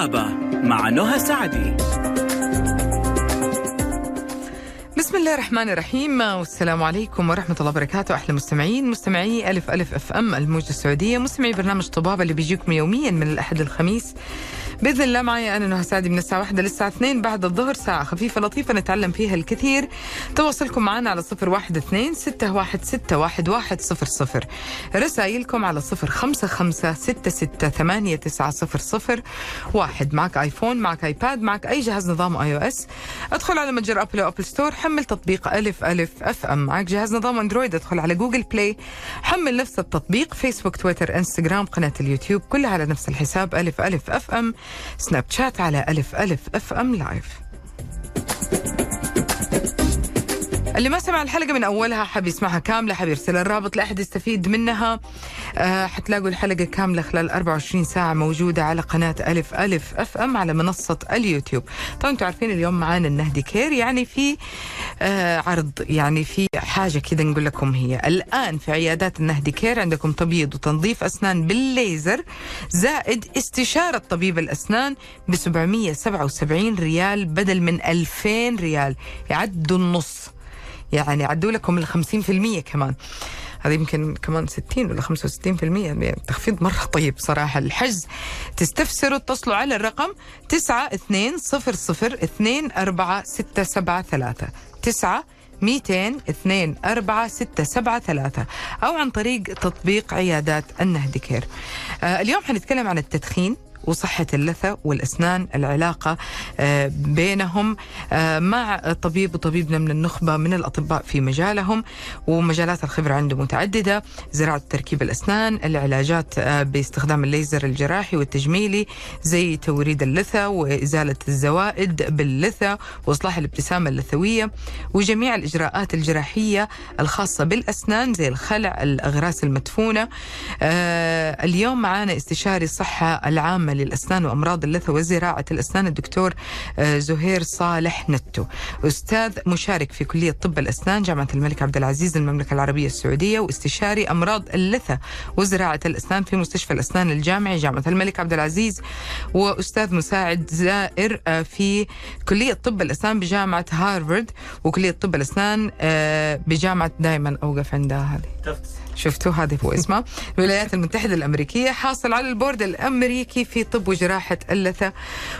طبابة مع نهى سعدي. بسم الله الرحمن الرحيم والسلام عليكم ورحمة الله وبركاته أحلى مستمعين مستمعي ألف ألف أف أم الموجة السعودية مستمعي برنامج طبابة اللي بيجيكم يوميا من الأحد للخميس. بإذن الله معي أنا نهى سعدي من الساعة 1 للساعة 2 بعد الظهر. ساعة خفيفة لطيفة نتعلم فيها الكثير. تواصلكم معنا على 012 616 1100 رسائلكم على 055 66 واحد. معك iPhone معك iPad معك أي جهاز نظام iOS. أدخل على متجر Apple و Apple Store حمل تطبيق ألف ألف FM. معك جهاز نظام Android أدخل على Google Play. حمل نفس التطبيق Facebook Twitter Instagram قناة اليوتيوب كلها على نفس الحساب ألف ألف FM. Snapchat على ألف ألف FM live اللي ما سمع الحلقة من أولها حاب يسمعها كاملة حاب يرسل الرابط لأحد يستفيد منها. أه حتلاقوا الحلقة كاملة خلال 24 ساعة موجودة على قناة ألف ألف FM على منصة اليوتيوب. طبعا أنتم عارفين اليوم معانا النهدي Care يعني في أه عرض يعني في حاجة كذا نقول لكم هي. الآن في عيادات النهدي Care عندكم تبييض وتنظيف أسنان بالليزر زائد استشارة طبيب الأسنان ب 777 ريال بدل من 2000 ريال. يعدوا النص. يعني عدوا لكم ال 50% كمان. هذا يمكن كمان 60 ولا 65% يعني تخفيض مرة طيب صراحة. الحجز تستفسروا اتصلوا على الرقم 9200246673 9 200 2 4 6 7 3 أو عن طريق تطبيق عيادات النهدي كير آه اليوم حنتكلم عن التدخين. وصحة اللثة والأسنان العلاقة بينهم مع طبيب وطبيبنا من النخبة من الأطباء في مجالهم ومجالات الخبرة عنده متعددة زراعة تركيب الأسنان العلاجات باستخدام الليزر الجراحي والتجميلي زي توريد اللثة وإزالة الزوائد باللثة وإصلاح الابتسامة اللثوية وجميع الإجراءات الجراحية الخاصة بالأسنان زي الخلع الأغراس المدفونة. اليوم معنا استشاري الصحة العامة للأسنان وأمراض اللثة وزراعة الأسنان الدكتور زهير صالح نتو. أستاذ مشارك في كلية طب الأسنان جامعة الملك عبد العزيز المملكة العربية السعودية واستشاري أمراض اللثة وزراعة الأسنان في مستشفى الأسنان الجامعي جامعة الملك عبد العزيز. وأستاذ مساعد زائر في كلية طب الأسنان بجامعة هارفارد وكلية طب الأسنان بجامعة دائما أوقف عندها هذه. شفتوا هذه هو اسمها الولايات المتحدة الأمريكية حاصل على البورد الأمريكي في طب وجراحة اللثة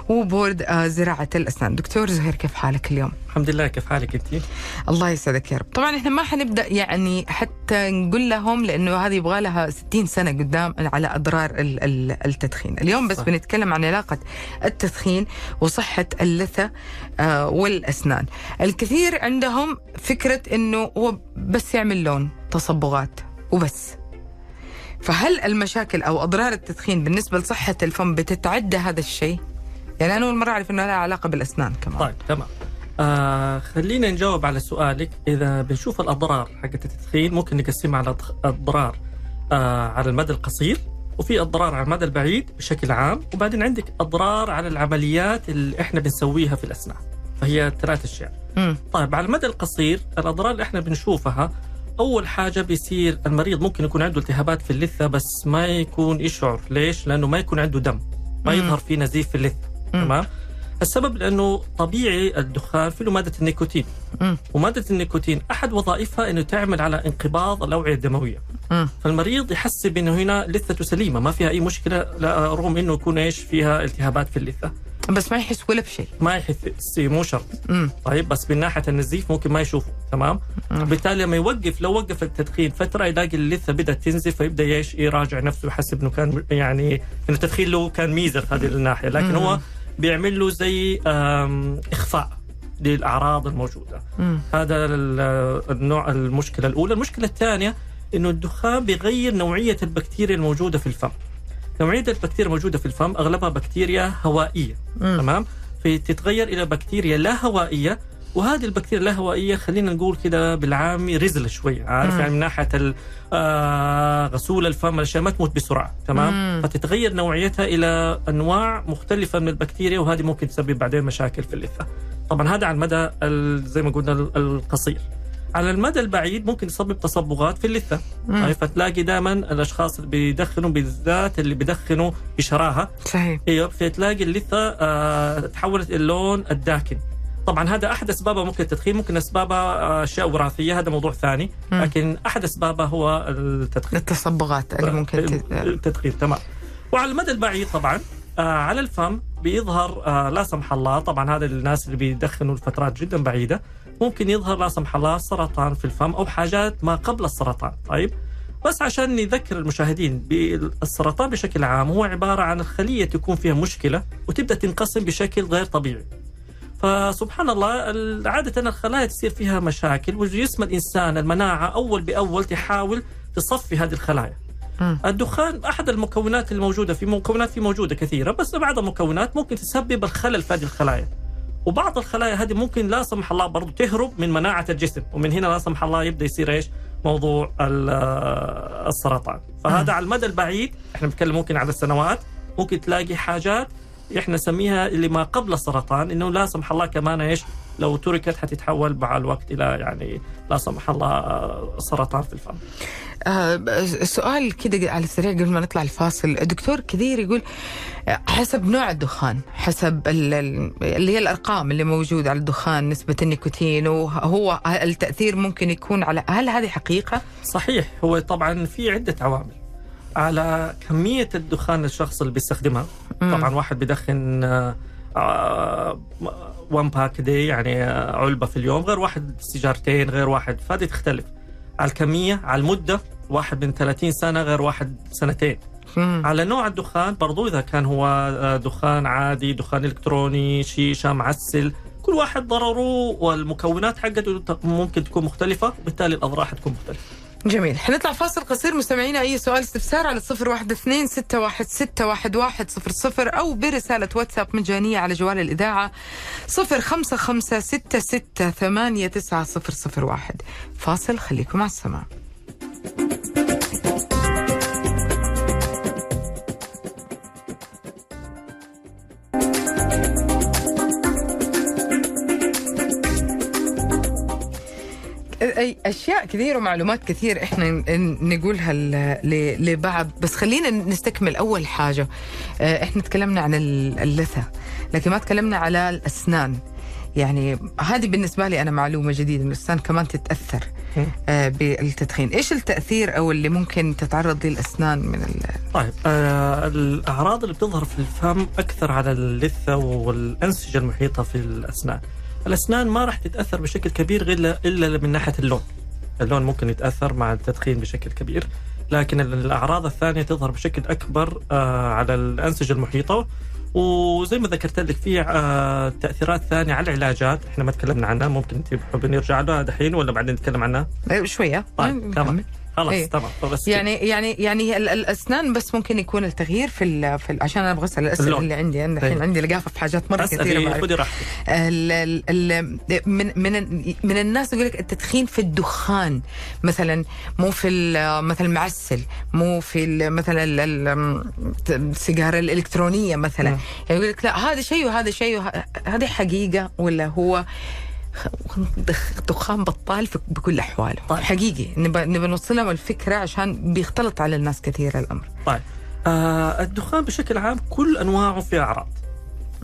وبورد زراعة الأسنان دكتور زهير كيف حالك اليوم؟ الحمد لله كيف حالك أنت؟ الله يسعدك يا رب طبعا إحنا ما حنبدأ يعني حتى نقول لهم لأنه هذه يبغى لها 60 سنة قدام على أضرار التدخين اليوم بس صح. بنتكلم عن علاقة التدخين وصحة اللثة والأسنان الكثير عندهم فكرة إنه هو بس يعمل لون تصبغات وبس فهل المشاكل أو أضرار التدخين بالنسبة لصحة الفم بتتعدى هذا الشيء؟ يعني أنا أول مرة أعرف إنه لها علاقة بالأسنان كمان. طيب تمام. آه خلينا نجاوب على سؤالك إذا بنشوف الأضرار حقت التدخين ممكن نقسمها على أضرار آه على المدى القصير وفي أضرار على المدى البعيد بشكل عام وبعدين عندك أضرار على العمليات اللي إحنا بنسويها في الأسنان. فهي ثلاث أشياء. طيب على المدى القصير الأضرار اللي إحنا بنشوفها أول حاجة بيصير المريض ممكن يكون عنده التهابات في اللثة بس ما يكون يشعر. ليش؟ لأنه ما يكون عنده دم. ما يظهر في نزيف في اللثة. تمام؟ السبب لأنه طبيعي الدخان فيه مادة النيكوتين. م. ومادة النيكوتين أحد وظائفها إنه تعمل على انقباض الأوعية الدموية. م. فالمريض يحسب انه هنا لثته سليمة ما فيها أي مشكلة. رغم إنه يكون إيش؟ فيها التهابات في اللثة. بس ما يحس ولا بشيء. ما يحس مو شرط. مم. طيب بس من ناحية النزيف ممكن ما يشوفه تمام؟ بالتالي لما يوقف لو وقف التدخين فترة يلاقي اللثه بدأت تنزف فيبدأ إيش؟ يراجع نفسه يحسب إنه كان يعني إنه التدخين له كان ميزة في هذه الناحية. لكن مم. هو بيعمل له زي إخفاء للأعراض الموجودة. مم. هذا النوع المشكلة الأولى. المشكلة الثانية إنه الدخان بيغير نوعية البكتيريا الموجودة في الفم. نوعية البكتيريا الموجودة في الفم أغلبها بكتيريا هوائية مم. تمام فتتغير إلى بكتيريا لا هوائية وهذه البكتيريا اللاهوائيه خلينا نقول كده بالعامي رزله شوية عارف مم. يعني من ناحية آه، غسول الفم الأشياء ما تموت بسرعة تمام مم. فتتغير نوعيتها إلى أنواع مختلفة من البكتيريا وهذه ممكن تسبب بعدين مشاكل في اللثة طبعا هذا على المدى ال- زي ما قلنا ال- القصير على المدى البعيد ممكن يسبب تصبغات في اللثة. طيب فتلاقي دائما الأشخاص اللي بيدخنوا بالذات اللي بيدخنوا بشراهة. صحيح. أيوه فتلاقي اللثة آه تحولت اللون الداكن. طبعا هذا أحد اسبابه ممكن التدخين ممكن أسبابها آه، أشياء وراثية هذا موضوع ثاني. مم. لكن أحد أسبابها هو التدخين. التصبغات اللي ممكن ت... التدخين تمام. وعلى المدى البعيد طبعا آه على الفم بيظهر آه لا سمح الله طبعا هذا الناس اللي بيدخنوا لفترات جدا بعيدة ممكن يظهر لا سمح الله سرطان في الفم أو حاجات ما قبل السرطان. طيب؟ بس عشان نذكر المشاهدين بالسرطان بشكل عام هو عبارة عن الخلية تكون فيها مشكلة وتبدأ تنقسم بشكل غير طبيعي. فسبحان الله عادة الخلايا تصير فيها مشاكل وجسم الإنسان المناعة أول بأول تحاول تصفي هذه الخلايا. مم. الدخان أحد المكونات الموجودة في مكونات في موجودة كثيرة بس بعض المكونات ممكن تسبب الخلل في هذه الخلايا. وبعض الخلايا هذه ممكن لا سمح الله برضو تهرب من مناعة الجسم ومن هنا لا سمح الله يبدأ يصير إيش؟ موضوع ال- السرطان. فهذا على المدى البعيد إحنا بنتكلم ممكن على السنوات ممكن تلاقي حاجات إحنا نسميها اللي ما قبل السرطان إنه لا سمح الله كمان إيش؟ لو تركت حتتحول مع الوقت إلى يعني لا سمح الله آه، سرطان في الفم. آه سؤال كده على السريع قبل ما نطلع الفاصل الدكتور كثير يقول آه، حسب نوع الدخان حسب ال- ال- اللي هي الأرقام اللي موجودة على الدخان نسبة النيكوتين وهو التأثير ممكن يكون على هل هذه حقيقة؟ صحيح هو طبعا في عدة عوامل على كمية الدخان الشخص اللي بيستخدمها. طبعا واحد بيدخن آه، آه، وان باك دي يعني آه، علبة في اليوم غير واحد سيجارتين غير واحد فهذه تختلف على الكمية على المدة واحد من 30 سنة غير واحد سنتين. على نوع الدخان برضو إذا كان هو آه، دخان عادي دخان إلكتروني شيشة معسل كل واحد ضرره والمكونات حقته ممكن تكون مختلفة وبالتالي الأضرار حتكون مختلفة جميل. حنطلع فاصل قصير. مستمعينا أي سؤال استفسار على صفر واحد اثنين ستة واحد ستة واحد واحد صفر صفر أو برسالة واتساب مجانية على جوال الإذاعة صفر خمسة خمسة ستة ستة ثمانية تسعة صفر صفر واحد. فاصل خليكم مع السماع. أي أشياء كثير ومعلومات كثير إحنا ن- نقولها لبعض. بس خلينا نستكمل أول حاجة. آه، إحنا تكلمنا عن ال- اللثة لكن ما تكلمنا على الأسنان. يعني هذه بالنسبة لي أنا معلومة جديدة إن الأسنان كمان تتأثر مم. آه، بالتدخين. إيش التأثير أو اللي ممكن تتعرض ليه الأسنان من ال... طيب آه الأعراض اللي بتظهر في الفم أكثر على اللثة والأنسجة المحيطة في الأسنان. الأسنان ما راح تتأثر بشكل كبير إلا إلا من ناحية اللون. اللون ممكن يتأثر مع التدخين بشكل كبير لكن الأعراض الثانية تظهر بشكل أكبر آه على الأنسجة المحيطة. وزي ما ذكرت لك في آه تأثيرات ثانية على العلاجات إحنا ما تكلمنا عنها ممكن أنت حابين نرجع لها دحين ولا بعدين نتكلم عنها؟ آه، شوية. طيب تمام خلاص إيه. تمام بس يعني يعني يعني ال- الأسنان بس ممكن يكون التغيير في ال في ال عشان أنا أبغى أسأل الأسئلة. اللي عندي أنا الحين إيه. عندي لقافه في حاجات مرة كثيرة بعرف. خذي راحتك من من من الناس يقول لك التدخين في الدخان مثلا مو في مثلا المعسل مو في مثلا ال- ال- السيجارة الإلكترونية مثلا. يعني يقول لك لا هذا شيء وهذا شيء هذه حقيقة ولا هو دخان بطال في بكل أحواله. طيب. حقيقي. نبى نبى نوصل لهم الفكرة عشان بيختلط على الناس كثير الأمر. طيب. آه الدخان بشكل عام كل أنواعه فيها أعراض.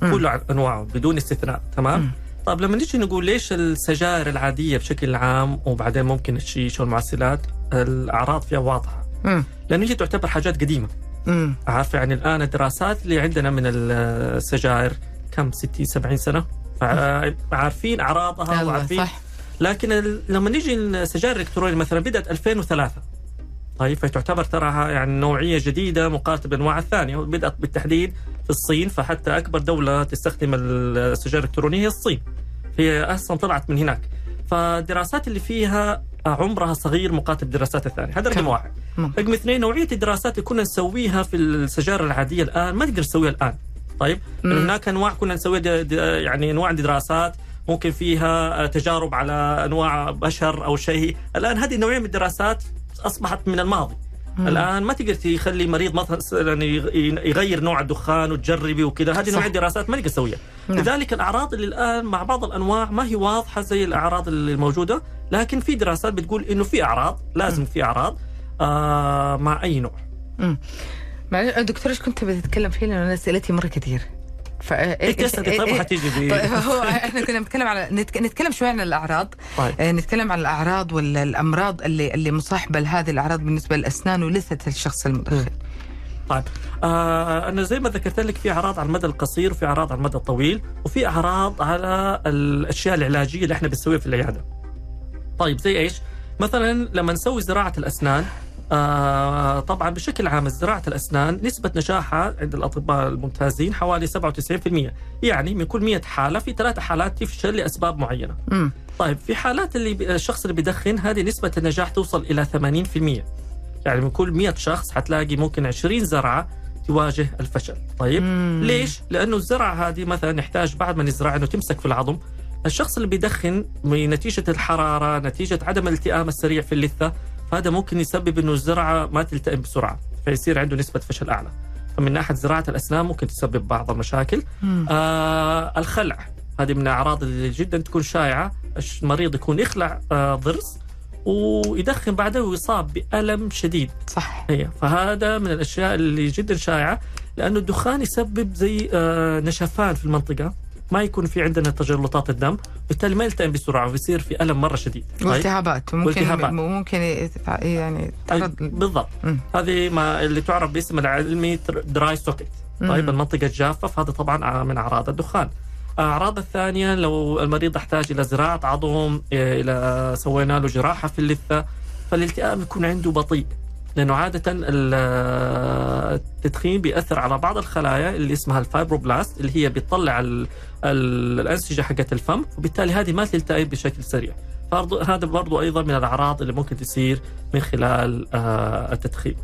كل أنواعه بدون استثناء تمام؟ مم. طيب لما نيجي نقول ليش السجائر العادية بشكل عام وبعدين ممكن الشيشه والمعسلات الأعراض فيها واضحة. امم لأنه هي تعتبر حاجات قديمة. عارفه يعني الآن الدراسات اللي عندنا من السجائر كم 60 70 سنة؟ عارفين أعراضها وعارفين. صح. لكن لما نيجي السجائر الالكترونيه مثلا بدأت 2003 طيب فتعتبر تراها يعني نوعية جديدة مقارنة بالأنواع الثانية وبدات بالتحديد في الصين فحتى أكبر دولة تستخدم السجائر الإلكترونية هي الصين. هي أصلا طلعت من هناك. فالدراسات اللي فيها عمرها صغير مقارنة بالدراسات الثانية. هذا رقم؟ واحد. مم. رقم اثنين نوعية الدراسات اللي كنا نسويها في السجائر العادية الآن ما نقدر نسويها الآن. طيب مم. هناك أنواع كنا د- يعني أنواع دراسات ممكن فيها آه، تجارب على أنواع بشر أو شيء الآن هذه النوعيه من الدراسات أصبحت من الماضي مم. الآن ما تقدر تخلي مريض مثلا يغ- يغير نوع الدخان وتجربي وكذا هذه صح. نوعية دراسات ما نقدر نسويها نعم. لذلك الأعراض اللي الآن مع بعض الأنواع ما هي واضحة زي الأعراض اللي موجودة لكن في دراسات بتقول إنه في أعراض لازم في أعراض آه مع أي نوع معلش دكتور إيش كنت بتتكلم فيه؟ لأنه أنا أسئلتي مرة كثير. ف انت اسالي طيب وحتيجي ب- طيب هو إحنا كنا بنتكلم على نتك... نتكلم شوي عن الأعراض. طيب. آه، نتكلم عن الأعراض ولا الامراض اللي اللي مصاحبة لهذه الأعراض بالنسبة للأسنان ولثه الشخص المدخن طيب. آه أنا زي ما ذكرت لك في أعراض على المدى القصير وفي أعراض على المدى الطويل وفي أعراض على الأشياء العلاجية اللي إحنا بنسويها في العيادة. طيب زي إيش؟ مثلا لما نسوي زراعة الأسنان آه طبعا بشكل عام زراعه الأسنان نسبة نجاحها عند الأطباء الممتازين حوالي 97% يعني من كل 100 حالة في ثلاث حالات تفشل لأسباب معينة. امم طيب في حالات اللي الشخص اللي بيدخن هذه نسبة النجاح توصل إلى 80% يعني من كل 100 شخص حتلاقي ممكن 20 زرعة تواجه الفشل طيب مم. ليش؟ لأنه الزرعة هذه مثلا نحتاج بعد ما نزرع أنه تمسك في العظم الشخص اللي بيدخن من نتيجة الحرارة نتيجة عدم الالتئام السريع في اللثة فهذا ممكن يسبب أنه الزرعة ما تلتئم بسرعة فيصير عنده نسبة فشل أعلى. فمن ناحية زراعة الأسنان ممكن تسبب بعض المشاكل. مم. آه الخلع هذه من الاعراض اللي جدا تكون شائعة. المريض يكون يخلع آه ضرس ويدخن بعده ويصاب بألم شديد. صح. هي. فهذا من الأشياء اللي جدا شائعة لأنه الدخان يسبب زي آه نشفان في المنطقة. ما يكون في عندنا تجلطات الدم بالتالي ما يلتئم بسرعة ويصير في ألم مرة شديد طيب؟ والتهابات ممكن والتهابات. ممكن يتع- يعني أي تعرض بالضبط مم. هذه ما اللي تعرف باسم العلمي dry socket طيب مم. المنطقة الجافة فهذا طبعا من أعراض الدخان أعراض الثانية لو المريض احتاج إلى زراعة عظم إيه، إلى سوينا له جراحة في اللثة فالالتئام يكون عنده بطيء لأنه عادة ال- التدخين بيأثر على بعض الخلايا اللي اسمها الفايبروبلاست اللي هي بتطلع ال- ال- الأنسجة حقت الفم وبالتالي هذه ما تلتئم بشكل سريع. هذا برضو أيضا من الأعراض اللي ممكن تصير من خلال آه، التدخين.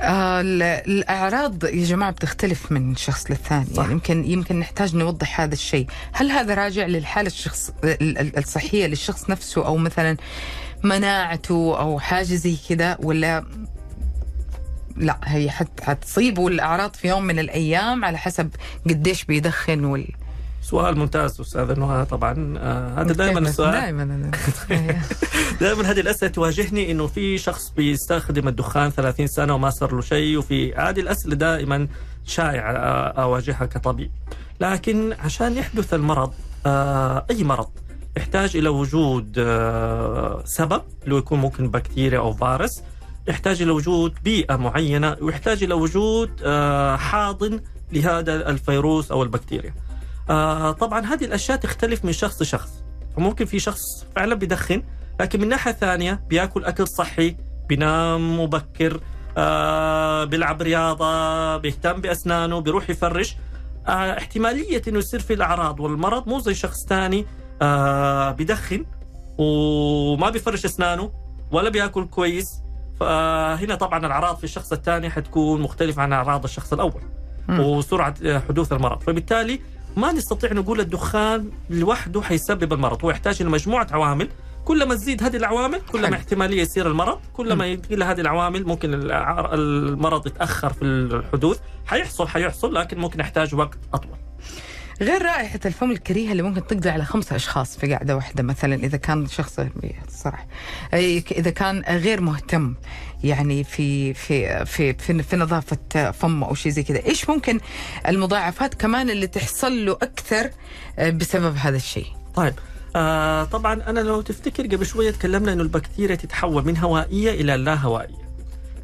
آه ال- الأعراض يا جماعة بتختلف من شخص للثاني. صح. يعني يمكن يمكن نحتاج نوضح هذا الشيء. هل هذا راجع للحالة الشخص ال- ال- الصحية للشخص نفسه أو مثلا مناعته أو حاجة زي كذا ولا لا هي حت حتصيبه الاعراض في يوم من الأيام على حسب قديش بيدخن وال. سؤال ممتاز أستاذ نهى طبعا. آه هذا دائما السؤال. دائما. دائما هذه الأسئلة تواجهني إنه في شخص بيستخدم الدخان 30 سنة وما صار له شيء وفي هذه الأسئلة دائما شائعة آه، أواجهها كطبيب. لكن عشان يحدث المرض آه أي مرض؟ يحتاج إلى وجود آه سبب اللي يكون ممكن بكتيريا أو فيروس. يحتاج إلى وجود بيئة معينة ويحتاج إلى وجود آه حاضن لهذا الفيروس أو البكتيريا. آه طبعا هذه الأشياء تختلف من شخص لشخص. فممكن في شخص فعلا بيدخن لكن من ناحية ثانية بيأكل أكل صحي بينام مبكر بيلعب رياضة بيهتم بأسنانه بيروح يفرش. احتمالية إنه يصير في الأعراض والمرض مو زي شخص ثاني آه بيدخن وما بيفرش اسنانه ولا بياكل كويس. فهنا طبعا الأعراض في الشخص الثاني حتكون مختلفة عن أعراض الشخص الأول. وسرعة حدوث المرض. فبالتالي ما نستطيع نقول الدخان لوحده حيسبب المرض. هو يحتاج إلى مجموعة عوامل. كل ما تزيد هذه العوامل كل حلو. ما احتمالية يصير المرض كل ما يقل هذه العوامل ممكن المرض يتأخر في الحدوث. حيحصل حيحصل لكن ممكن يحتاج وقت أطول. غير رائحة الفم الكريهة اللي ممكن تقضي على خمسة أشخاص في قعدة واحدة مثلا إذا كان شخص صراحة إذا كان غير مهتم يعني في في في في, في نظافة فمه أو شيء زي كذا إيش ممكن المضاعفات كمان اللي تحصل له أكثر بسبب هذا الشيء طيب آه طبعا أنا لو تفتكر قبل شوية تكلمنا إنه البكتيريا تتحول من هوائية إلى لا هوائية.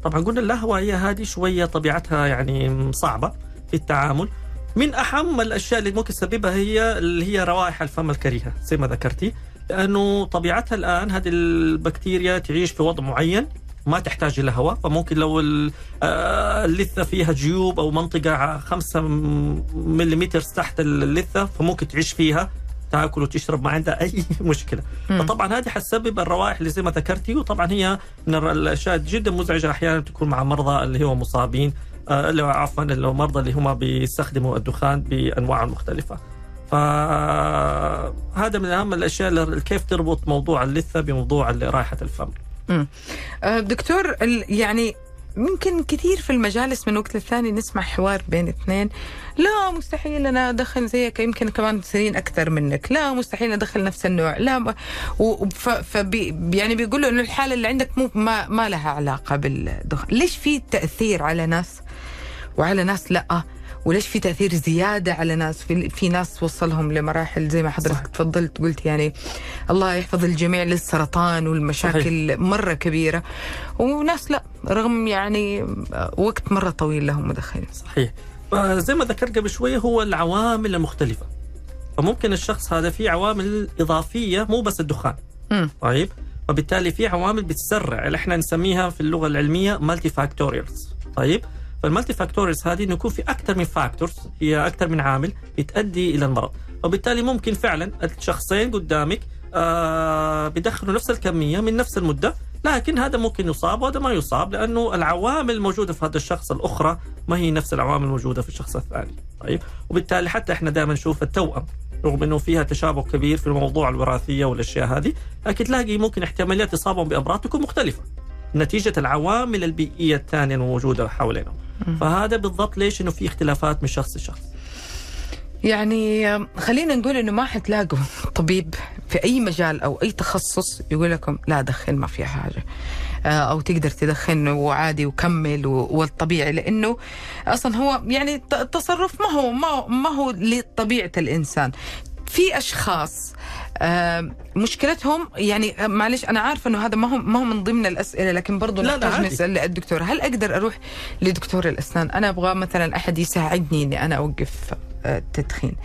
طبعا قلنا اللا هوائية هذه شوية طبيعتها يعني صعبة في التعامل. من اهم الأشياء اللي ممكن تسببها هي اللي هي روائح الفم الكريهة زي ما ذكرتي. لأنه طبيعتها الآن هذه البكتيريا تعيش في وضع معين ما تحتاج إلى هواء. فممكن لو آه، اللثة فيها جيوب أو منطقة 5 ملم تحت اللثة فممكن تعيش فيها تأكل وتشرب ما عندها أي مشكلة. مم. فطبعا هذه حتسبب الروائح اللي زي ما ذكرتي وطبعا هي من الأشياء جدا مزعجة أحيانا تكون مع مرضى اللي هو مصابين آه، هو عفوا اللي هو مرضى اللي هم بيستخدموا الدخان بانواعه المختلفه فهذا من أهم الأشياء اللي كيف تربط موضوع اللثة بموضوع رائحة الفم. آه، دكتور يعني يمكن كثير في المجالس من وقت للثاني نسمع حوار بين اثنين. لا مستحيل أنا أدخل زيك يمكن كمان سنين أكثر منك. لا مستحيل أدخل نفس النوع. لا م- و- ف فبي يعني بيقولوا إنه الحالة اللي عندك مو ما, ما لها علاقة بالدخان ليش في تأثير على ناس وعلى ناس لا. وليش في تأثير زيادة على ناس؟ في, في ناس وصلهم لمراحل زي ما حضرتك. تفضلت قلت يعني الله يحفظ الجميع للسرطان والمشاكل صحيح. مرة كبيرة. وناس لا رغم يعني وقت مرة طويل لهم مدخنين صحيح. آه، زي ما ذكرت قبل شوية هو العوامل المختلفة. فممكن الشخص هذا في عوامل إضافية مو بس الدخان. مم. طيب؟ وبالتالي في عوامل بتسرع اللي إحنا نسميها في اللغة العلمية multifactorials طيب؟ فال multifactorials هذه انه يكون في أكثر من factors هي أكثر من عامل بتؤدي إلى المرض وبالتالي ممكن فعلا الشخصين قدامك آه بيدخلوا نفس الكمية من نفس المدة لكن هذا ممكن يصاب وهذا ما يصاب لأنه العوامل الموجوده في هذا الشخص الأخرى ما هي نفس العوامل الموجوده في الشخص الثاني. طيب؟ وبالتالي حتى إحنا دائما نشوف التوأم رغم إنه فيها تشابه كبير في الموضوع الوراثية والأشياء هذه لكن تلاقي ممكن احتماليات إصابهم بأمراض تكون مختلفة. نتيجة العوامل البيئية الثانية الموجودة حوالينا فهذا بالضبط ليش إنه في اختلافات من شخص لشخص. يعني خلينا نقول إنه ما حتلاقوا طبيب في أي مجال أو أي تخصص يقول لكم لا دخن ما فيها حاجة. آه، أو تقدر تدخن وعادي وكمل والطبيعي لأنه أصلا هو يعني التصرف ما هو ما هو- لطبيعة الإنسان. في أشخاص مشكلتهم يعني آه، معلش أنا عارفة إنه هذا ما هو ما هو من ضمن الأسئلة لكن برضه لا، لا، نحتاج. نسأل الدكتور هل أقدر أروح لدكتور الأسنان؟ أنا أبغى مثلا أحد يساعدني إني أنا أوقف آه، التدخين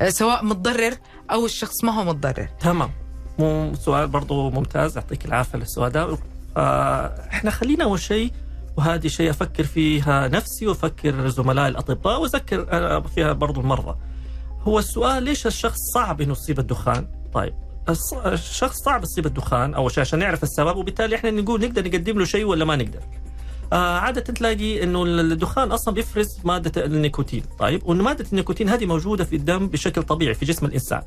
آه، سواء متضرر أو الشخص ما هو متضرر. تمام. مو سؤال برضو ممتاز يعطيك العافية للسؤال ده. آه، إحنا خلينا أول شيء وهذه شيء أفكر فيها نفسي وأفكر زملائي الأطباء وأذكر آه، فيها برضو المرضى هو السؤال ليش الشخص صعب إنه يصيب الدخان؟ طيب الشخص صعب يصيب الدخان أول شيء عشان نعرف السبب وبالتالي إحنا نقول نقدر نقدم له شيء ولا ما نقدر آه عادة تلاقي إنه الدخان أصلا بيفرز مادة النيكوتين، طيب ومادة النيكوتين هذه موجودة في الدم بشكل طبيعي في جسم الإنسان.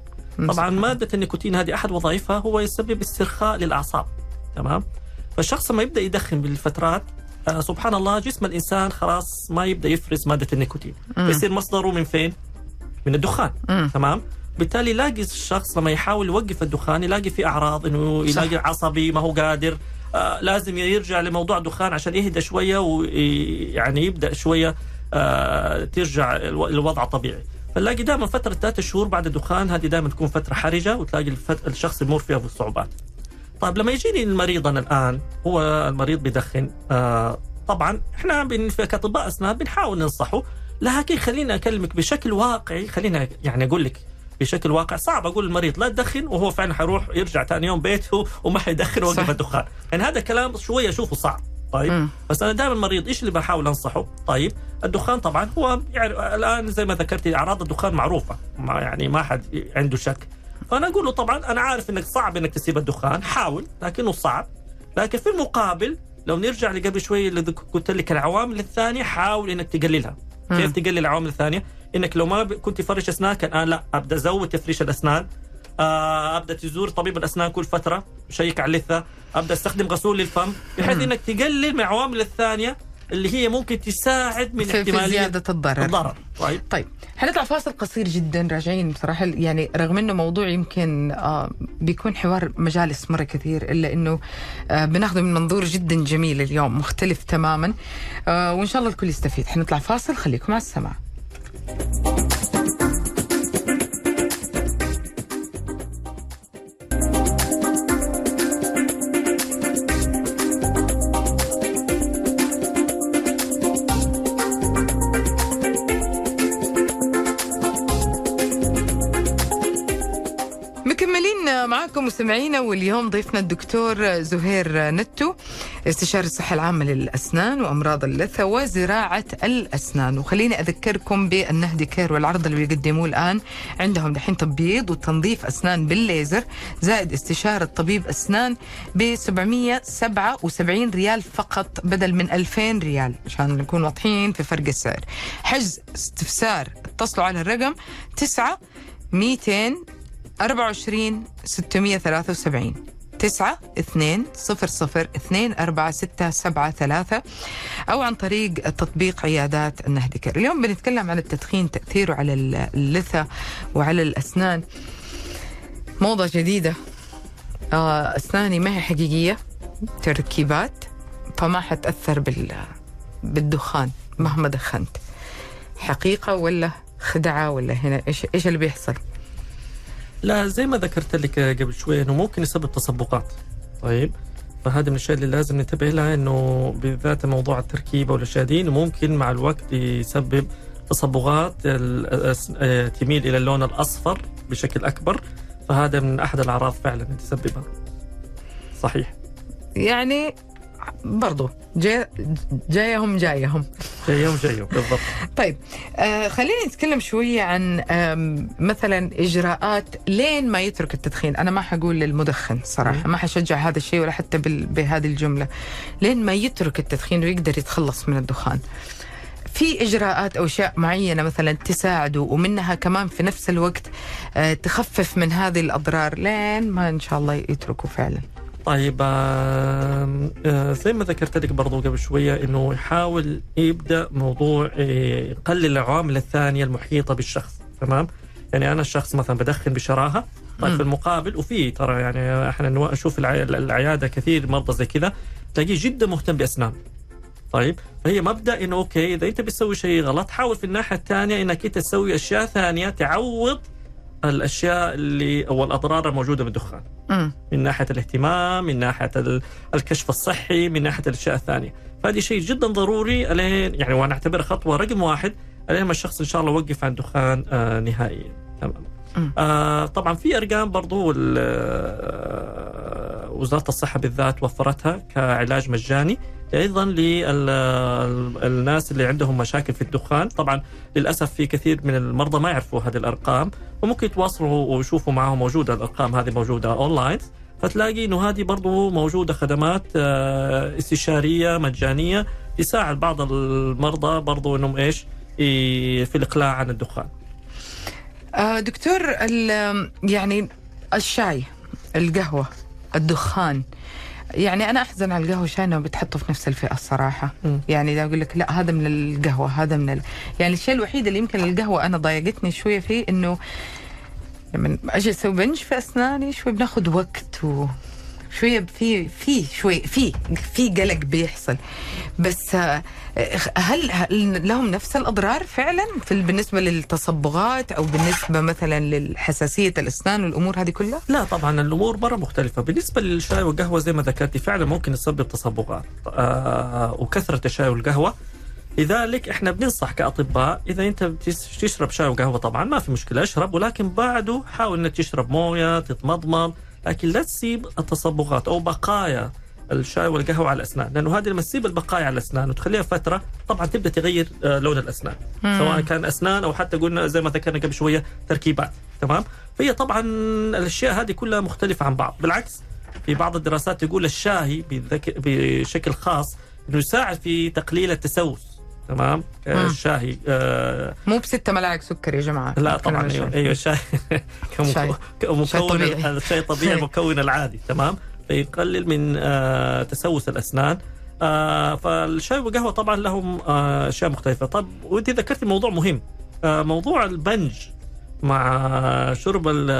طبعا مادة النيكوتين هذه أحد وظائفها هو يسبب استرخاء للأعصاب. تمام؟ فالشخص لما يبدأ يدخن بالفترات آه سبحان الله جسم الإنسان خلاص ما يبدأ يفرز مادة النيكوتين، فيصير مصدره من فين؟ من الدخان. مم. تمام؟ بالتالي يلاقي الشخص لما يحاول يوقف الدخان يلاقي في أعراض إنه صح. يلاقي عصبي ما هو قادر آه لازم يرجع لموضوع الدخان عشان يهدى شوية ويعني يبدأ شوية آه ترجع الو- الوضع طبيعي فنلاقي دائما فترة ثلاثة شهور بعد الدخان هذه دائما تكون فترة حرجة وتلاقي. الشخص يمر فيها بالصعوبات طيب لما يجيني المريض أنا الآن هو المريض بيدخن آه طبعا إحنا كأطباء أسنان بنحاول ننصحه لكن خليني أكلمك بشكل واقعي خلينا يعني أقول لك بشكل واقع. صعب أقول للمريض لا تدخن وهو فعلا حيروح يرجع ثاني يوم بيته وما حيدخن. ويوقف الدخان يعني هذا كلام شوية أشوفه صعب. طيب؟ مم. بس أنا دائما المريض إيش اللي بحاول أنصحه؟ طيب؟ الدخان طبعا هو يعني الآن زي ما ذكرتي أعراض الدخان معروفة. ما يعني ما حد عنده شك. فأنا أقول له طبعا أنا عارف إنك صعب إنك تسيب الدخان حاول لكنه صعب. لكن في المقابل لو نرجع لقبل شوي اللي قلت لك العوامل الثانية حاول إنك تقللها. كيف تقلل العوامل الثانية؟ إنك لو ما كنت تفرش اسنانك الان لا أبدأ أزود تفريش الأسنان. آه، أبدأ تزور طبيب الأسنان كل فترة شيك على اللثة. أبدأ أستخدم غسول للفم بحيث. إنك تقلل من العوامل الثانية اللي هي ممكن تساعد من في, في احتمالية زيادة الضرر. الضرر. طيب. طيب. حنطلع فاصل قصير جدا راجعين؟ بصراحة يعني رغم إنه موضوع يمكن آه بيكون حوار مجالس مرة كثير إلا إنه آه بناخذه من منظور جدا جميل اليوم مختلف تماما. آه وإن شاء الله الكل يستفيد. حنطلع فاصل خليكم على السماع. مكملين معاكم مستمعينا واليوم ضيفنا الدكتور زهير نتو. استشاري الصحة العامة للأسنان وأمراض اللثة وزراعة الأسنان. وخليني أذكركم بالنهدي كير والعرض اللي بيقدموه الآن. عندهم دحين تبييض وتنظيف أسنان بالليزر. زائد استشارة طبيب أسنان ب 777 ريال فقط بدل من 2000 ريال عشان نكون واضحين في فرق السعر. حجز استفسار اتصلوا على الرقم 9 200 24 673 تسعة اثنين صفر صفر اثنين أربعة ستة سبعة ثلاثة أو عن طريق تطبيق عيادات النهدكر. اليوم بنتكلم عن التدخين تأثيره على اللثة وعلى الأسنان. موضة جديدة. آه، أسناني ما هي حقيقية؟ تركيبات. فما حتأثر بال بالدخان مهما دخنت. حقيقة ولا خدعة ولا هنا؟ إيش إيش اللي بيحصل؟ لا زي ما ذكرت لك قبل شوي إنه ممكن يسبب تصبغات. طيب فهذا من الأشياء اللي لازم ننتبه لها إنه بالذات موضوع التركيبه والاشياء دي ممكن مع الوقت يسبب تصبغات ال- تميل إلى اللون الأصفر بشكل أكبر. فهذا من أحد الأعراض فعلا اللي تسببها. صحيح. يعني برضو جاي جايهم جايهم. جايهم جايهم بالضبط. طيب آه خلينا نتكلم شوية عن مثلا إجراءات لين ما يترك التدخين. أنا ما حقول للمدخن صراحة ما حشجع هذا الشيء ولا حتى بهذه الجملة. لين ما يترك التدخين ويقدر يتخلص من الدخان. في إجراءات أو أشياء معينة مثلا تساعده ومنها كمان في نفس الوقت آه تخفف من هذه الأضرار لين ما إن شاء الله يتركوا فعلا. طيب آه، زي ما ذكرت لك برضو قبل شوية إنه يحاول يبدأ موضوع آه، يقلل العوامل الثانية المحيطة بالشخص تمام يعني أنا الشخص مثلا بدخن بشراهة طيب. في المقابل وفي ترى يعني إحنا نشوف العي- العيادة كثير مرضى زي كذا تلاقيه جدا مهتم بأسنان طيب فهي مبدأ إنه أوكي إذا أنت بتسوي شيء غلط حاول في الناحية الثانية إنك أنت تسوي أشياء ثانية تعوض الأشياء اللي أو الأضرار الموجودة بالدخان. مم. من ناحية الاهتمام من ناحية ال- الكشف الصحي من ناحية الأشياء الثانية. فهذه شيء جدا ضروري الين يعني وأنا اعتبرها خطوة رقم واحد إلين ما الشخص إن شاء الله يوقف عن الدخان آه نهائيا. تمام. آه طبعا في أرقام برضو آه، وزارة الصحة بالذات وفرتها كعلاج مجاني. أيضا للناس اللي عندهم مشاكل في الدخان. طبعا للأسف في كثير من المرضى ما يعرفوا هذه الأرقام وممكن يتواصلوا ويشوفوا معهم موجودة الأرقام هذه موجودة أونلاين. فتلاقي إنه هذه برضو موجودة خدمات آه، استشارية مجانية تساعد بعض المرضى برضو إنهم إيش؟ في الإقلاع عن الدخان. آه دكتور يعني الشاي القهوة الدخان يعني أنا أحزن على القهوة شاي إنه بتحطه في نفس الفئة الصراحة مم. يعني إذا أقول لك لا هذا من القهوة هذا من ال... يعني الشيء الوحيد اللي يمكن القهوة أنا ضايقتني شوية فيه إنه لما أجي أسوي بنج في أسناني شوي بناخذ وقت و شوية في في شوي في في قلق بيحصل. بس آه، هل هل لهم نفس الأضرار فعلا في بالنسبة للتصبغات أو بالنسبة مثلا للحساسية الأسنان والأمور هذه كلها؟ لا طبعا الأمور مرة مختلفة. بالنسبة للشاي والقهوة زي ما ذكرتي فعلا ممكن تسبب تصبغات آه وكثرة الشاي والقهوة. لذلك إحنا بننصح كأطباء إذا أنت تشرب شاي وقهوة طبعا ما في مشكلة اشرب. ولكن بعده حاول إنك تشرب موية تتمضمض. لكن لا تسيب التصبغات أو بقايا الشاي والقهوة على الأسنان لأنه هذه لما تسيب البقايا على الأسنان وتخليها فترة طبعا تبدأ تغير آه، لون الأسنان. مم. سواء كان أسنان أو حتى قلنا زي ما ذكرنا قبل شوية تركيبات تمام؟ فهي طبعا الأشياء هذه كلها مختلفة عن بعض. بالعكس في بعض الدراسات تقول الشاي بشكل خاص إنه يساعد في تقليل التسوس. تمام؟ آه، مم. الشاي آه مو بستة ملاعق سكر يا جماعة. لا طبعا أيوه. أيوه الشاي كمكو- شاي. كمكون شاي طبيعي. الشاي الطبيعي المكون العادي تمام؟ فيقلل من آه تسوس الأسنان. آه فالشاي والقهوة طبعا لهم آه، أشياء مختلفة. طب وأنت ذكرتي موضوع مهم. آه موضوع البنج مع شرب ال-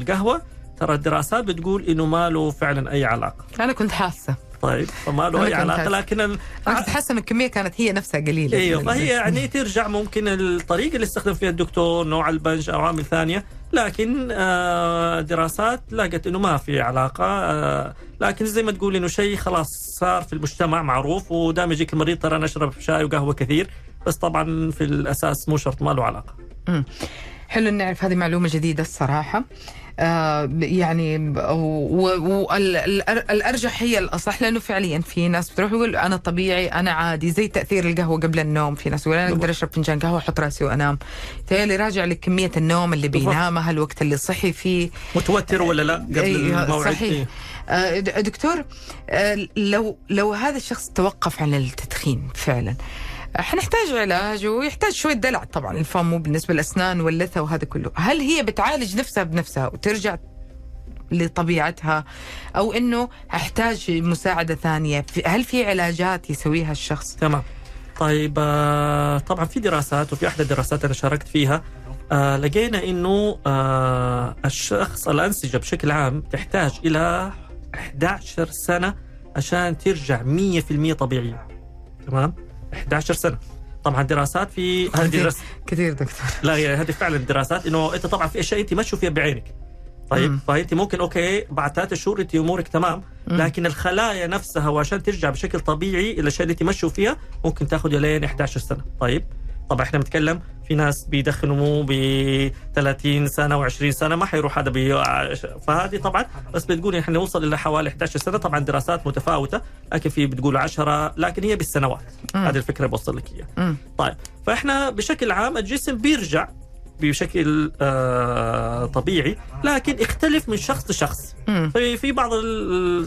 القهوة. ترى الدراسات بتقول إنه ما له فعلا أي علاقة. أنا كنت حاسة. طيب فما له أي علاقة. لكن ال- أنا كنت حاسة إن الكمية كانت هي نفسها قليلة أيوه فهي يعني ترجع ممكن الطريقة اللي استخدم فيها الدكتور نوع البنج أو عوامل ثانية لكن آه، دراسات لقت إنه ما في علاقة آه، لكن زي ما تقول إنه شيء خلاص صار في المجتمع معروف ودائما يجيك المريض ترى أنا اشرب شاي وقهوة كثير بس طبعا في الأساس مو شرط ما له علاقة. حلو إن نعرف هذه معلومة جديدة الصراحة. آه يعني والارجح هي الأصح لأنه فعليا في ناس بتروح يقول أنا طبيعي أنا عادي زي تأثير القهوة قبل النوم في ناس يقول أنا أقدر أشرب فنجان قهوة أحط رأسي وأنام تالي راجع لكمية النوم اللي. بينامها الوقت اللي صحي فيه متوتر ولا لا قبل أيوة، الموعد صحيح. إيه. آه، دكتور آه، لو لو هذا الشخص توقف عن التدخين فعلا آه، حنحتاج علاج ويحتاج شوية دلع طبعا الفم مو بالنسبة للأسنان واللثة وهذا كله. هل هي بتعالج نفسها بنفسها وترجع لطبيعتها أو إنه أحتاج مساعدة ثانية؟ هل في علاجات يسويها الشخص؟ تمام. طيب آه، طبعا في دراسات وفي أحدى الدراسات أنا شاركت فيها آه، لقينا إنه آه، الشخص الأنسجة بشكل عام تحتاج إلى 11 سنة عشان ترجع 100% طبيعية. تمام؟ 11 سنة. طبعا دراسات في هذه كثير, دكتور. لا هي هذه فعلا دراسات إنه أنت طبعا في أشياء أنت ما تشوفيها بعينك. طيب مم. فأنت ممكن okay بعد ثلاثة شهور أنت أمورك تمام مم. لكن الخلايا نفسها وعشان ترجع بشكل طبيعي الاشياء اللي أنت ما تشوفيها ممكن تاخذ لين 11 سنة. طيب طبعا إحنا بنتكلم في ناس بيدخنوا ب 30 سنة و20 سنة ما حيروح هذا بي... فهذه طبعا بس بتقول إحنا نوصل إلى حوالي 11 سنة طبعا دراسات متفاوتة لكن في بتقول 10 لكن هي بالسنوات. هذه الفكرة بوصل لك إياها. طيب فإحنا بشكل عام الجسم بيرجع بشكل آه طبيعي لكن يختلف من شخص لشخص. في في بعض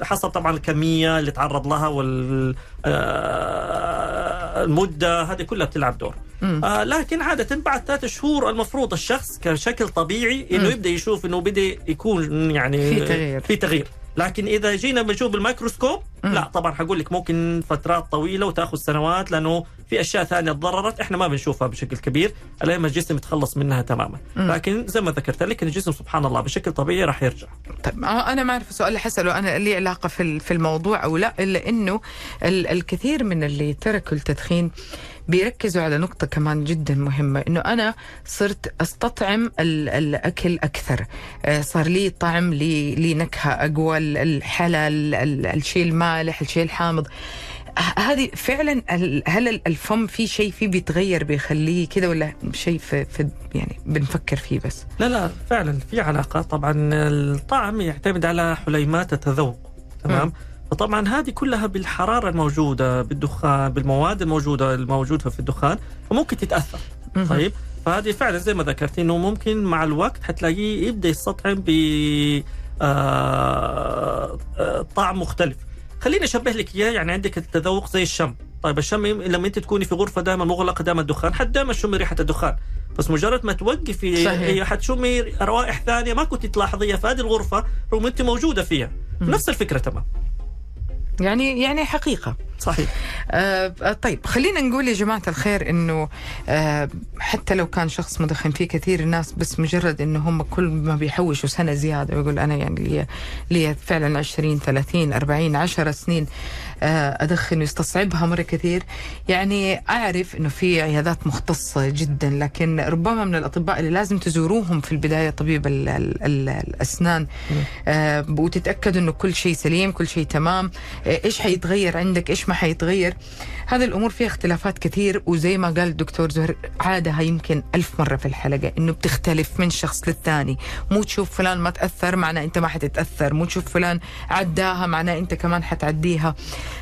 حسب طبعا الكمية اللي تعرض لها وال آه، المدة هذه كلها بتلعب دور. آه لكن عادة بعد ثلاثة شهور المفروض الشخص كشكل طبيعي إنه. يبدأ يشوف إنه بدا يكون يعني في تغيير. في تغيير لكن إذا جينا بنشوف بالميكروسكوب مم. لا طبعا حقول لك ممكن فترات طويلة وتأخذ سنوات لأنه في أشياء ثانية تضررت إحنا ما بنشوفها بشكل كبير لين ما الجسم يتخلص منها تماما مم. لكن زي ما ذكرت لك الجسم سبحان الله بشكل طبيعي راح يرجع طيب أنا ما أعرف السؤال اللي حسأله أنا لي علاقة في في الموضوع أو لا إلا إنه ال- الكثير من اللي تركوا التدخين بيركزوا على نقطة كمان جدا مهمة إنه أنا صرت أستطعم ال- الأكل أكثر. آه، صار لي طعم لي لي نكهة اقوى ال- الحلا ال- ال- الشيء المالح الشيء الحامض. هذه فعلا هل ال- الفم في شيء فيه بيتغير بيخليه كذا ولا شيء في, في يعني بنفكر فيه بس؟ لا لا فعلا في علاقة. طبعا الطعم يعتمد على حليمات التذوق تمام؟ فطبعا هذه كلها بالحرارة الموجودة بالدخان بالمواد الموجودة الموجودة في الدخان فممكن تتأثر. طيب؟ فهذه فعلا زي ما ذكرت إنه ممكن مع الوقت حتلاقيه يبدأ يستطعم ب آه، آه، طعم مختلف. خليني أشبه لك إياه يعني عندك التذوق زي الشم. طيب الشم لما أنت تكوني في غرفة دائما مغلقة دائما الدخان حد دائما تشمي ريحة الدخان. بس مجرد ما توقفي. هي حتشمي روائح ثانية ما كنت تلاحظيها في هذه الغرفة رغم أنت موجودة فيها. نفس الفكرة تمام. يعني يعني حقيقة صحيح. آه طيب خلينا نقول يا جماعة الخير إنه آه حتى لو كان شخص مدخن في كثير الناس بس مجرد إنه هم كل ما بيحوشوا سنة زيادة ويقول أنا يعني لي, لي فعلا 20 30 40 10 سنين أدخن ويستصعبها مرة كثير. يعني أعرف إنه في عيادات مختصة جدا لكن ربما من الأطباء اللي لازم تزوروهم في البداية طبيب ال ال ال الأسنان. آه وتتأكدوا إنه كل شيء سليم كل شيء تمام. آه، إيش حيتغير عندك؟ إيش ما حيتغير؟ هذه الأمور فيها اختلافات كثير. وزي ما قال الدكتور زهر عادها يمكن ألف مرة في الحلقة إنه بتختلف من شخص للثاني. مو تشوف فلان ما تأثر معناه أنت ما حتتأثر. مو تشوف فلان عداها معناه أنت كمان حتعديها.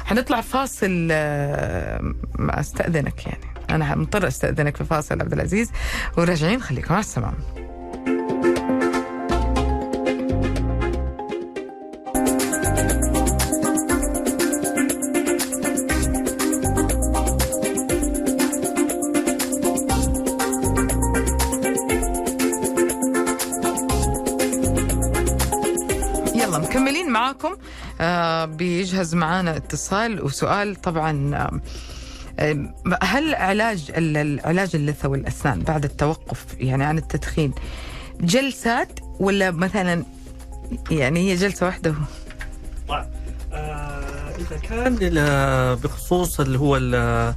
حنطلع فاصل آه، أستأذنك يعني. أنا مضطر أستأذنك في فاصل عبد العزيز وراجعين خليكم على السماع بيجهز معانا اتصال وسؤال. طبعا آه آه، هل علاج ال- العلاج اللثة والأسنان بعد التوقف يعني عن التدخين جلسات ولا مثلا يعني هي جلسة واحدة طيب آه إذا كان ال- بخصوص اللي هو ال-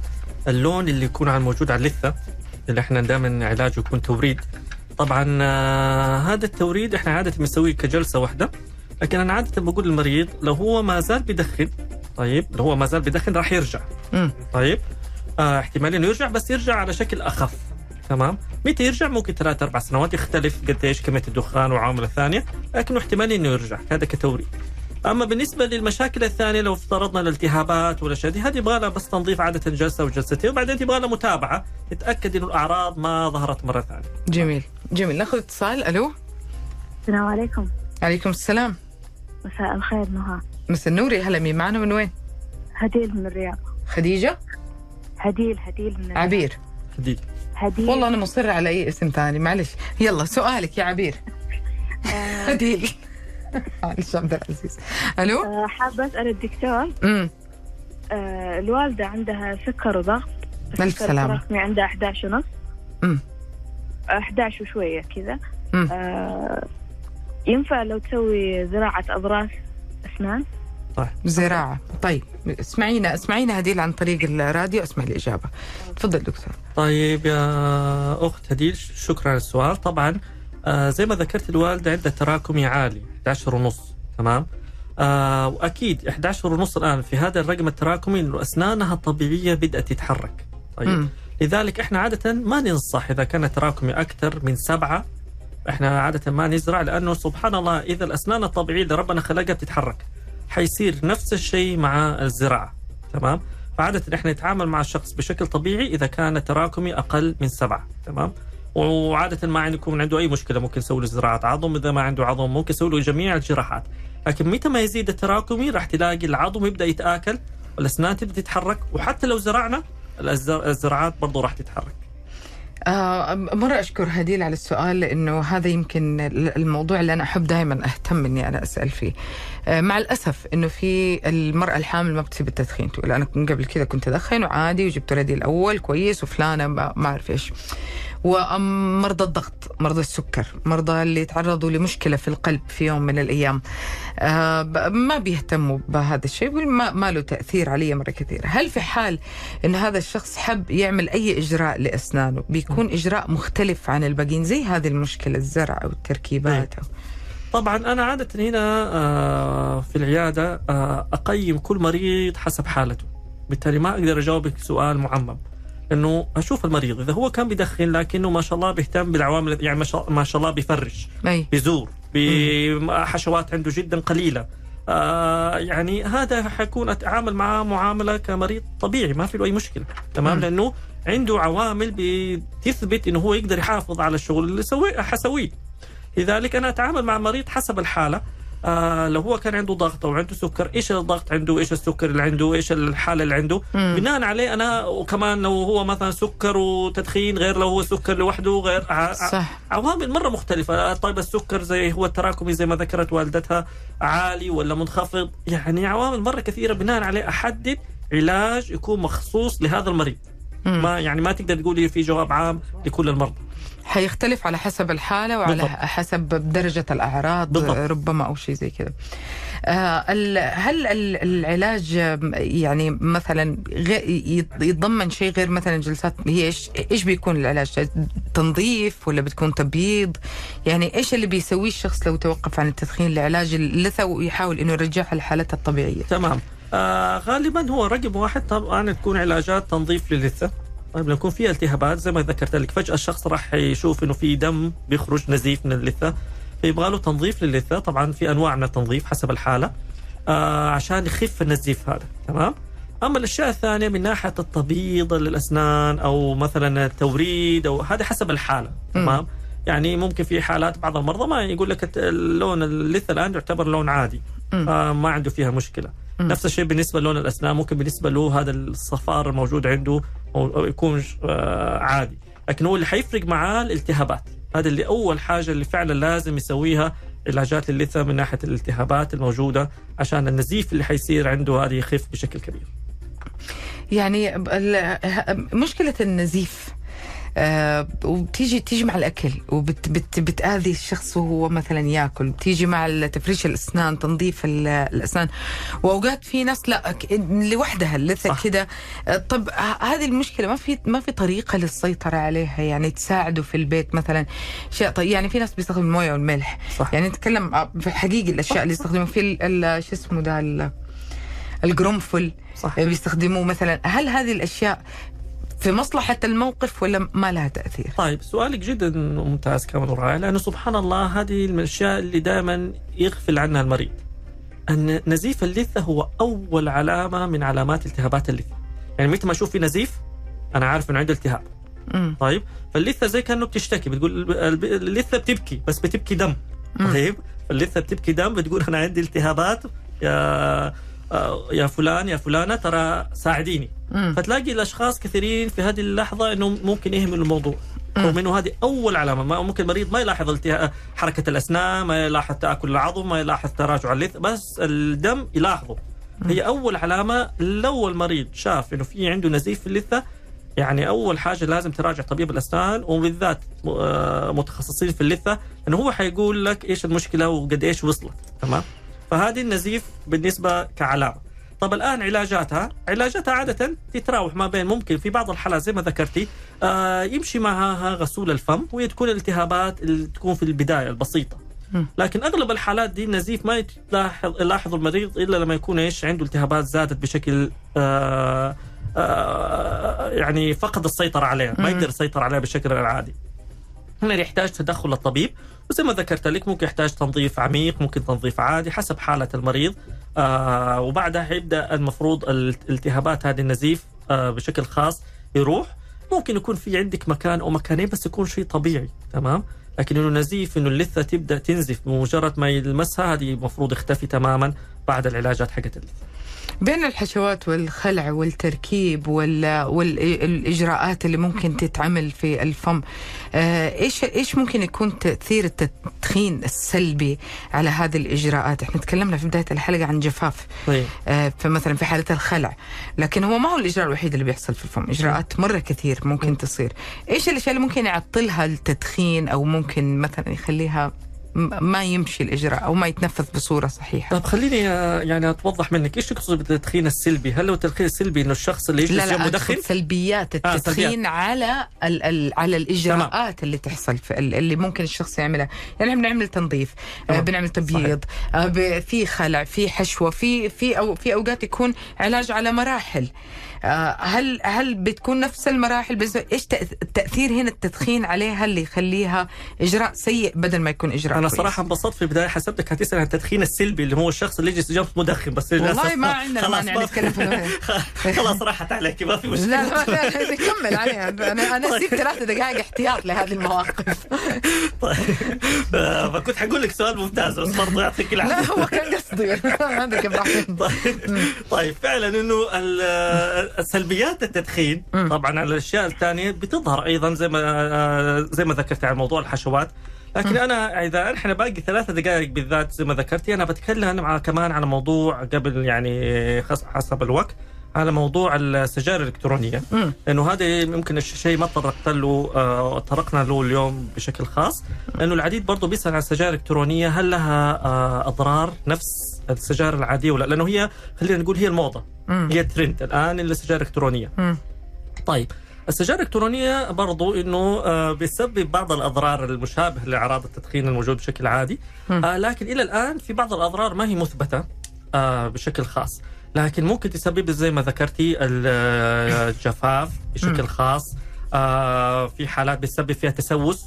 اللون اللي يكون عن موجود على اللثة اللي إحنا دائما علاجه يكون توريد. طبعا آه هذا التوريد إحنا عادة بنسويه كجلسة واحدة. لكن أنا عادة بقول للمريض لو هو ما زال بيدخن طيب لو هو ما زال بيدخن راح يرجع. طيب آه احتمال إنه يرجع بس يرجع على شكل أخف. تمام؟ متى يرجع؟ ممكن ثلاث أربع سنوات يختلف قد إيش كمية الدخان وعوامل ثانية لكنه احتمال إنه يرجع هذا كتوريد. أما بالنسبة للمشاكل الثانية لو افترضنا الالتهابات والاشياء دي هذه يبغى لها بس تنظيف عادة جلسة وجلستين وبعدين يبغى لها متابعة تتأكد إنه الأعراض ما ظهرت مرة ثانية. جميل. جميل. ناخذ اتصال ألو؟ السلام عليكم. عليكم السلام. مساء الخير نهى. مساء النور يا هلا مين معنا؟ من وين؟ هديل من الرياض. خديجة؟ هديل هديل من الرياض. عبير. جديد هديل. والله أنا مصرة على أي اسم ثاني معلش. يلا سؤالك يا عبير. آه. هديل. معلش عبد العزيز. ألو؟ آه، حابة أسأل الدكتور. امم آه، الوالدة عندها سكر وضغط. ألف سلامة. عندها 11 ونص. أمم. 11 وشوية كذا. آه، ينفع لو تسوي زراعة أضراس أسنان؟ زراعة. طيب اسمعينا اسمعينا هديل عن طريق الراديو اسمع الإجابة. تفضل دكتور. طيب يا أخت هديل شكرا على السؤال. طبعا آه زي ما ذكرت الوالدة عندها تراكمي عالي 11 ونص تمام؟ آه وأكيد 11 ونص الآن في هذا الرقم التراكمي إنه أسنانها الطبيعية بدأت تتحرك. طيب مم. لذلك إحنا عادة ما ننصح إذا كان تراكمي أكثر من سبعة إحنا عادة ما نزرع لأنه سبحان الله إذا الأسنان الطبيعية اللي ربنا خلقها بتتحرك حيصير نفس الشيء مع الزراعة. تمام؟ فعادة إحنا نتعامل مع الشخص بشكل طبيعي إذا كان تراكمي أقل من سبعة. تمام؟ وعادة ما عندكم عنده أي مشكلة ممكن نسوي له زراعة عظم. إذا ما عنده عظم ممكن نسوي له جميع الجراحات. لكن متى ما يزيد التراكمي راح تلاقي العظم يبدأ يتآكل والأسنان تبدأ تتحرك وحتى لو زرعنا الزر- الزراعات برضه راح تتحرك. آه مرة أشكر هديل على السؤال لأنه هذا يمكن الموضوع اللي أنا أحب دائما أهتم إني أنا أسأل فيه. آه مع الأسف إنه في المرأة الحامل ما بتسيب التدخين. تقول أنا قبل كذا كنت أدخن وعادي وجبت ولدي الأول كويس وفلانة ما ما أعرف إيش. ومرضى الضغط مرضى السكر مرضى اللي يتعرضوا لمشكلة في القلب في يوم من الأيام. آه ما بيهتموا بهذا الشيء ما, ما له تأثير علي مرة كثيرة. هل في حال أن هذا الشخص حب يعمل أي إجراء لأسنانه؟ بيكون إجراء مختلف عن الباقيين زي هذه المشكلة الزرع أو التركيبات أو طبعا أنا عادة هنا آه، في العيادة آه، أقيم كل مريض حسب حالته. بالتالي ما أقدر أجاوبك سؤال معمم. إنه أشوف المريض إذا هو كان بيدخن لكنه ما شاء الله بيهتم بالعوامل يعني ما شاء ما شاء الله بيفرش أي. بيزور بحشوات عنده جدا قليلة. آه يعني هذا حيكون أتعامل معاه معاملة كمريض طبيعي ما في له أي مشكلة. تمام؟ مم. لأنه عنده عوامل بتثبت إنه هو يقدر يحافظ على الشغل اللي سوي حسويه. لذلك أنا أتعامل مع المريض حسب الحالة. آه لو هو كان عنده ضغط أو عنده سكر إيش الضغط عنده؟ إيش السكر اللي عنده؟ إيش الحالة اللي عنده؟ مم. بناء عليه أنا وكمان لو هو مثلا سكر وتدخين غير لو هو سكر لوحده غير صح. عوامل مرة مختلفة. طيب السكر زي هو التراكمي زي ما ذكرت والدتها عالي ولا منخفض؟ يعني عوامل مرة كثيرة بناء عليه أحدد علاج يكون مخصوص لهذا المريض. ما يعني ما تقدر تقولي في جواب عام لكل المرضى. حيختلف على حسب الحالة وعلى بالضبط. حسب درجة الأعراض بالضبط. ربما أو شيء زي كذا. آه هل ال- العلاج يعني مثلا يتضمن شيء غير مثلا جلسات؟ هي إيش إيش بيكون العلاج؟ تنظيف ولا بتكون تبييض؟ يعني إيش اللي بيسويه الشخص لو توقف عن التدخين؟ لعلاج اللثة ويحاول إنه يرجعها لحالتها الطبيعية. تمام. آه غالبا هو رقم واحد. طبعا تكون علاجات تنظيف للثه طيب لما يكون في التهابات زي ما ذكرت لك فجأة الشخص راح يشوف إنه في دم بيخرج نزيف من اللثه فيبغى له تنظيف للثه طبعا في أنواع من التنظيف حسب الحالة آه عشان يخف النزيف هذا. تمام؟ أما الأشياء الثانية من ناحية التبييض للأسنان أو مثلا التوريد أو هذا حسب الحالة. تمام؟ يعني ممكن في حالات بعض المرضى ما يقول لك اللون اللثه الآن يعتبر لون عادي. آه ما عنده فيها مشكلة. مم. نفس الشيء بالنسبة للون الاسنان ممكن بالنسبة له هذا الصفار الموجود عنده أو يكون آه عادي. لكن هو اللي حيفرق معاه الالتهابات. هذا اللي أول حاجة اللي فعلا لازم يسويها علاجات للثه من ناحية الالتهابات الموجودة عشان النزيف اللي حيصير عنده هذا يخف بشكل كبير. يعني مشكلة النزيف آه وبتيجي تيجي مع الأكل وبتاذي الشخص وهو مثلا يأكل. بتيجي مع تفريش الأسنان تنظيف ال- الأسنان. وأوقات في ناس لا لوحدها اللثه. كده. طب هذه المشكلة ما في ما في طريقة للسيطرة عليها؟ يعني تساعده في البيت مثلا؟ شيء طيب يعني في ناس بيستخدموا الموية والملح. صح. يعني نتكلم آه، في حقيقي الأشياء اللي يستخدموا في شو اسمه ده ال- القرنفل صح. بيستخدموه مثلا. هل هذه الأشياء في مصلحة الموقف ولا ما لها تأثير؟ طيب سؤالك جدا ممتاز كمان ورائع لأنه سبحان الله هذه من الأشياء اللي دائما يغفل عنها المريض. أن نزيف اللثة هو أول علامة من علامات التهابات اللثة. يعني متى ما أشوف في نزيف أنا عارف إنه عنده التهاب. مم. طيب فاللثة زي كأنه بتشتكي بتقول اللثة بتبكي بس بتبكي دم. مم. طيب فاللثة بتبكي دم بتقول أنا عندي التهابات يا يا فلان يا فلانة ترى ساعديني. مم. فتلاقي الأشخاص كثيرين في هذه اللحظة إنهم ممكن يهملوا الموضوع. رغم إنه هذه أول علامة. ما ممكن المريض ما يلاحظ. حركة الأسنان ما يلاحظ تأكل العظم ما يلاحظ تراجع اللثه بس الدم يلاحظه. هي أول علامة. لو المريض شاف إنه في عنده نزيف في اللثة يعني أول حاجة لازم تراجع طبيب الأسنان وبالذات آه، متخصصين في اللثة لأنه هو حيقول لك إيش المشكلة وقد إيش وصلت. تمام؟ فهذه النزيف بالنسبة كعلامه طب الآن علاجاتها. علاجاتها عادة تتراوح ما بين ممكن في بعض الحالات زي ما ذكرتي آه يمشي معها غسول الفم وهي تكون الالتهابات اللي تكون في البداية البسيطة. لكن أغلب الحالات دي النزيف ما يلاحظ يلاحظ المريض إلا لما يكون إيش؟ عنده التهابات زادت بشكل آه آه يعني فقد السيطرة عليها ما يقدر يسيطر عليها بشكل عادي. هنا يحتاج تدخل الطبيب وزي ما ذكرت لك ممكن يحتاج تنظيف عميق ممكن تنظيف عادي حسب حالة المريض. آه وبعدها يبدأ المفروض الالتهابات هذه النزيف آه بشكل خاص يروح. ممكن يكون في عندك مكان أو مكانين بس يكون شيء طبيعي تمام؟ لكن إنه نزيف إنه اللثة تبدأ تنزف بمجرد ما يلمسها هذه المفروض يختفي تماما بعد العلاجات حقت اللثة. بين الحشوات والخلع والتركيب والاجراءات اللي ممكن تتعمل في الفم آه، إيش إيش ممكن يكون تأثير التدخين السلبي على هذه الإجراءات؟ إحنا تكلمنا في بداية الحلقة عن جفاف طيب. فمثلا في حالة الخلع لكن هو ما هو الإجراء الوحيد اللي بيحصل في الفم إجراءات مرة كثير ممكن تصير. إيش الأشياء اللي ممكن يعطلها التدخين أو ممكن مثلا يخليها ما يمشي الإجراء أو ما يتنفذ بصورة صحيحة. طيب خليني آه، يعني أتوضح منك إيش تقصد بالتدخين السلبي؟ هل هو التدخين السلبي إنه الشخص اللي يجلس لا لا مدخن؟ سلبيات التدخين آه سلبيات. على ال ال على الإجراءات تمام. اللي تحصل في اللي ممكن الشخص يعملها، يعني إحنا بنعمل تنظيف، آه بنعمل تبييض، آه في خلع، في حشوة، في في أو في أوقات يكون علاج على مراحل. آه، هل هل بتكون نفس المراحل؟ بس إيش التأثير هنا التدخين عليها اللي يخليها إجراء سيء بدل ما يكون إجراء أنا صراحة انبسطت في البداية حسبتك هتسأل عن التدخين السلبي اللي هو الشخص اللي يجلس جنب مدخن بس والله ما عندنا مانع نتكلم خلاص راحت عليك ما في مشكلة. لا لا نكمل عليها. أنا أنا سيب ثلاث دقائق احتياط لهذه المواقف. طيب. فكنت حقول لك سؤال ممتاز بس برضه يعطيك العافية. لا هو كان قصدي عندك إبراهيم طيب طيب فعلا إنه سلبيات التدخين طبعا على الأشياء الثانية بتظهر أيضا زي ما زي ما ذكرت على موضوع الحشوات. لكن أنا إذا إحنا باقي ثلاثة دقائق بالذات زي ما ذكرتي أنا بتكلم كمان على موضوع قبل يعني حسب الوقت. على موضوع السجائر الإلكترونية. لأنه هذا ممكن الشيء ما تطرقت له آه طرقنا له اليوم بشكل خاص. لأنه العديد برضه بيسأل عن السجائر الالكترونيه هل لها آه أضرار نفس السجائر العادية ولا لأنه هي خلينا نقول هي الموضة. مم. هي ترند الآن السجائر الالكترونيه مم. طيب السجائر الإلكترونية برضو إنه آه بيسبب بعض الأضرار المشابهة لأعراض التدخين الموجود بشكل عادي. آه لكن إلى الآن في بعض الأضرار ما هي مثبتة آه بشكل خاص. لكن ممكن تسبب زي ما ذكرتي الجفاف بشكل خاص. آه في حالات بتسبب فيها تسوس.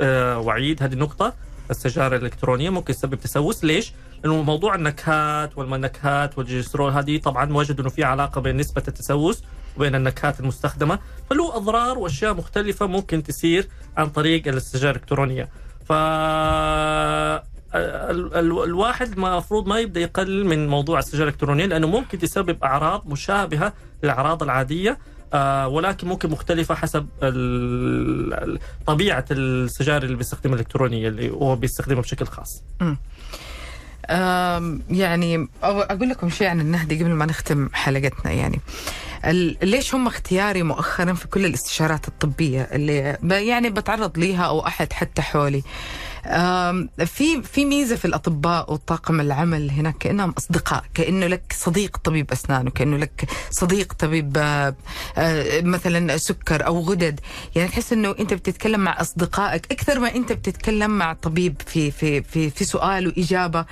آه وعيد هذه النقطة. السجائر الإلكترونية ممكن تسبب تسوس. ليش؟ لأنه موضوع النكهات والمنكهات والجسترول هذه طبعا وجدوا إنه في علاقة بين نسبة التسوس وبين النكهات المستخدمة. فله أضرار وأشياء مختلفة ممكن تصير عن طريق السجائر الإلكترونية. ف الواحد المفروض ما يبدأ يقلل من موضوع السجائر الالكترونيه لأنه ممكن تسبب أعراض مشابهة للأعراض العادية آه ولكن ممكن مختلفة حسب طبيعة السجائر اللي بيستخدمها الإلكترونية اللي هو بيستخدمها بشكل خاص. يعني أقول لكم شيء عن النهدي قبل ما نختم حلقتنا يعني. ليش هم اختياري مؤخرا في كل الاستشارات الطبية اللي يعني بتعرض ليها أو أحد حتى حولي؟ في في ميزة في الأطباء وطاقم العمل هناك كأنهم أصدقاء كأنه لك صديق طبيب أسنان وكأنه لك صديق طبيب آه، آه، مثلا سكر أو غدد. يعني تحس إنه أنت بتتكلم مع أصدقائك أكثر ما أنت بتتكلم مع طبيب في في في في سؤال وإجابة.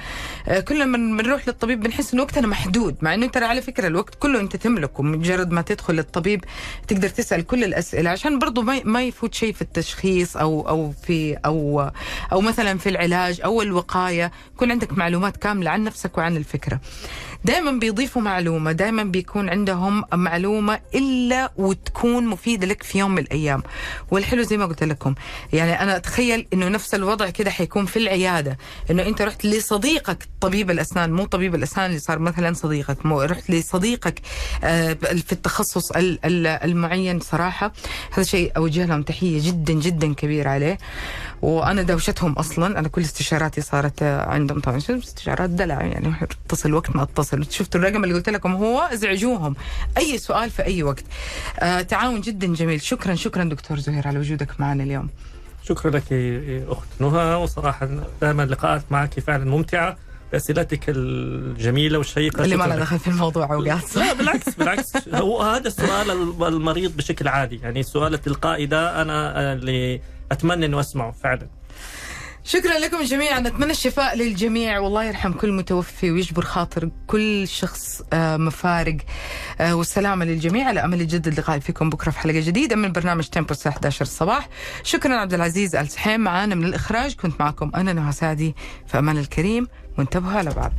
آه، كل ما بنروح للطبيب بنحس إنه وقتنا محدود مع إنه ترى على فكرة الوقت كله أنت تملكه مجرد ما تدخل للطبيب تقدر تسأل كل الأسئلة عشان برضه ما ما يفوت شيء في التشخيص أو أو في أو أو مثلا في العلاج أو الوقاية يكون عندك معلومات كاملة عن نفسك وعن الفكرة. دائما بيضيفوا معلومة دائما بيكون عندهم معلومة إلا وتكون مفيدة لك في يوم من الأيام. والحلو زي ما قلت لكم يعني أنا أتخيل إنه نفس الوضع كده حيكون في العيادة إنه أنت رحت لصديقك طبيب الأسنان مو طبيب الأسنان اللي صار مثلا صديقك مو رحت لصديقك آه، في التخصص ال- ال- المعين صراحة. هذا شيء أوجه لهم تحية جدا جدا كبيره عليه. وأنا دوشتهم أصلا أنا كل استشاراتي صارت آه، عندهم طبعا استشارات دلع يعني اتصل وقت ما اتصل. شفتوا الرقم اللي قلت لكم؟ هو ازعجوهم أي سؤال في أي وقت. آه تعاون جدا جميل. شكرا شكرا دكتور زهير على وجودك معنا اليوم. شكرا لك يا أخت نهى وصراحة دائما اللقاءات معك فعلا ممتعة. بأسئلتك الجميلة والشيقة اللي ما شكراً له لك. دخل في الموضوع اوقات لا بالعكس بالعكس. هو هذا السؤال المريض بشكل عادي. يعني السؤال التلقائي ده أنا آه، اللي أتمنى إنه أسمعه فعلا. شكرا لكم جميعا. نتمنى الشفاء للجميع. والله يرحم كل متوفي ويجبر خاطر كل شخص آه، مفارق. آه، والسلامة للجميع على أمل يجدد اللقاء فيكم بكرة في حلقة جديدة من برنامج تيمبو الساعة 11 الصباح. شكرا عبد العزيز آل سحيم معانا من الإخراج كنت معكم أنا نهى سعدي. في أمان الكريم وانتبهوا على بعض.